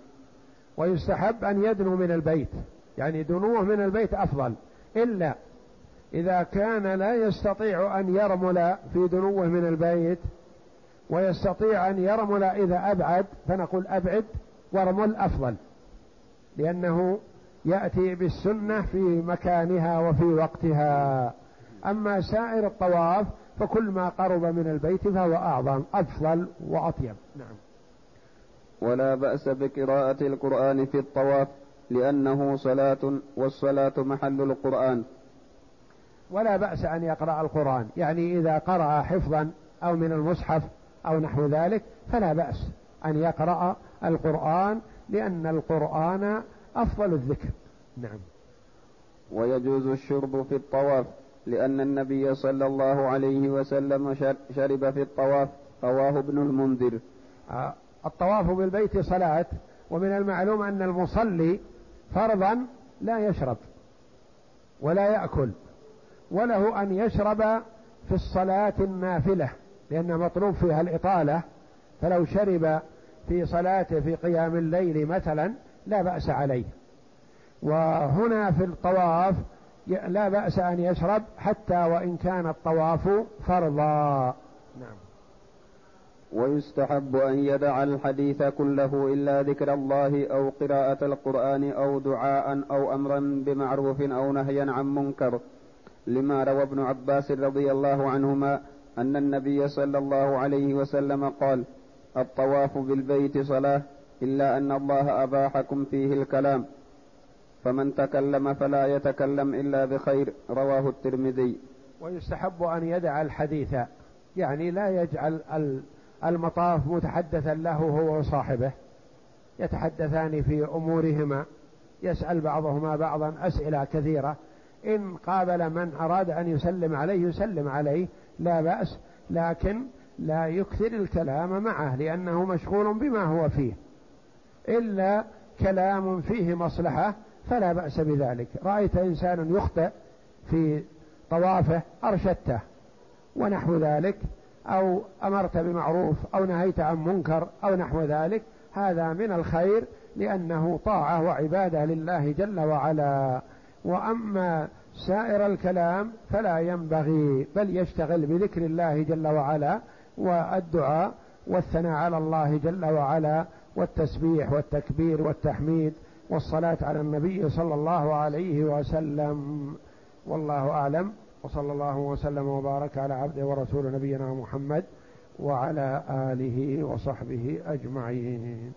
ويستحب أن يدنو من البيت يعني دنوه من البيت أفضل. إلا إذا كان لا يستطيع أن يرمل في دنوه من البيت ويستطيع أن يرمل إذا أبعد فنقول أبعد وارمل أفضل. لأنه يأتي بالسنة في مكانها وفي وقتها. أما سائر الطواف فكل ما قرب من البيت فهو أعظم أفضل وأطيب. نعم. ولا بأس بقراءة القرآن في الطواف لأنه صلاة والصلاة محل القرآن. ولا بأس أن يقرأ القرآن يعني إذا قرأ حفظا أو من المصحف أو نحو ذلك فلا بأس أن يقرأ القرآن لأن القرآن أفضل الذكر. نعم. ويجوز الشرب في الطواف لأن النبي صلى الله عليه وسلم شرب في الطواف رواه ابن المنذر. آه، الطواف بالبيت صلاة ومن المعلوم أن المصلي فرضا لا يشرب ولا يأكل وله أن يشرب في الصلاة النافلة. لأن مطلوب فيها الإطالة فلو شرب في صلاته في قيام الليل مثلا لا بأس عليه. وهنا في الطواف لا بأس أن يشرب حتى وإن كان الطواف فرضا. نعم. ويستحب أن يدع الحديث كله إلا ذكر الله أو قراءة القرآن أو دعاء أو أمرا بمعروف أو نهيا عن منكر لما روى ابن عباس رضي الله عنهما أن النبي صلى الله عليه وسلم قال الطواف بالبيت صلاة إلا أن الله أباحكم فيه الكلام. فمن تكلم فلا يتكلم إلا بخير رواه الترمذي. ويستحب أن يدع الحديث يعني لا يجعل المطاف متحدثا له هو وصاحبه. يتحدثان في أمورهما يسأل بعضهما بعضا أسئلة كثيرة. إن قابل من أراد أن يسلم عليه يسلم عليه. لا بأس لكن لا يكثر الكلام معه لأنه مشغول بما هو فيه. إلا كلام فيه مصلحة فلا بأس بذلك. رأيت إنسان يخطئ في طوافه أرشدته. ونحو ذلك أو أمرت بمعروف أو نهيت عن منكر أو نحو ذلك. هذا من الخير لأنه طاعة وعبادة لله جل وعلا. وأما سائر الكلام فلا ينبغي بل يشتغل بذكر الله جل وعلا والدعاء والثناء على الله جل وعلا والتسبيح والتكبير والتحميد والصلاة على النبي صلى الله عليه وسلم. والله أعلم وصلى الله وسلم وبارك على عبده ورسول نبينا محمد وعلى آله وصحبه أجمعين.